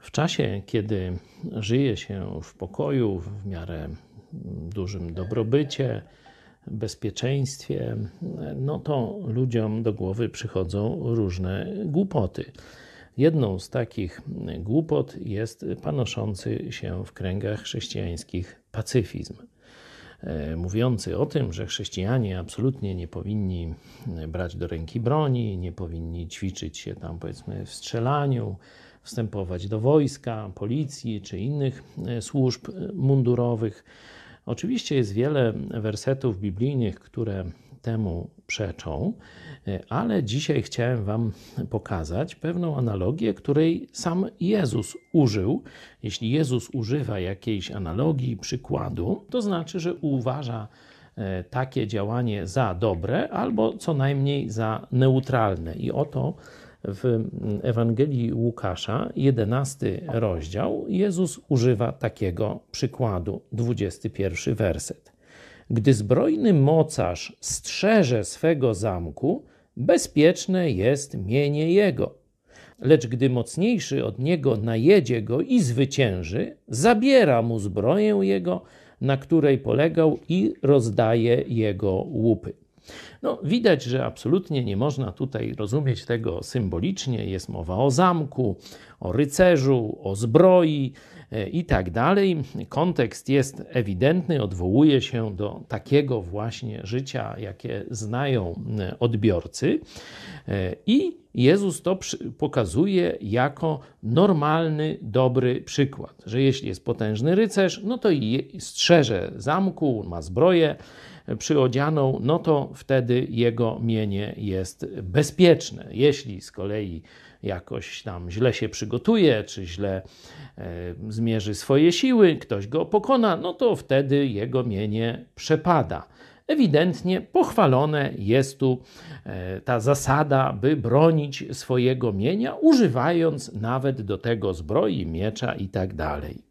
W czasie, kiedy żyje się w pokoju, w miarę dużym dobrobycie, bezpieczeństwie, no to ludziom do głowy przychodzą różne głupoty. Jedną z takich głupot jest panoszący się w kręgach chrześcijańskich pacyfizm. Mówiący o tym, że chrześcijanie absolutnie nie powinni brać do ręki broni, nie powinni ćwiczyć się tam, powiedzmy, w strzelaniu, wstępować do wojska, policji czy innych służb mundurowych. Oczywiście jest wiele wersetów biblijnych, które temu przeczą, ale dzisiaj chciałem Wam pokazać pewną analogię, której sam Jezus użył. Jeśli Jezus używa jakiejś analogii, przykładu, to znaczy, że uważa takie działanie za dobre albo co najmniej za neutralne. I oto w Ewangelii Łukasza, 11 rozdział, Jezus używa takiego przykładu, 21 werset. Gdy zbrojny mocarz strzeże swego zamku, bezpieczne jest mienie jego. Lecz gdy mocniejszy od niego najedzie go i zwycięży, zabiera mu zbroję jego, na której polegał, i rozdaje jego łupy. No, widać, że absolutnie nie można tutaj rozumieć tego symbolicznie. Jest mowa o zamku, o rycerzu, o zbroi i tak dalej. Kontekst jest ewidentny, odwołuje się do takiego właśnie życia, jakie znają odbiorcy. I Jezus to pokazuje jako normalny, dobry przykład, że jeśli jest potężny rycerz, no to i strzeże zamku, ma zbroję przyodzianą, no to wtedy jego mienie jest bezpieczne. Jeśli z kolei jakoś tam źle się przygotuje, czy źle e, zmierzy swoje siły, ktoś go pokona, no to wtedy jego mienie przepada. Ewidentnie pochwalone jest tu e, ta zasada, by bronić swojego mienia, używając nawet do tego zbroi, miecza i tak.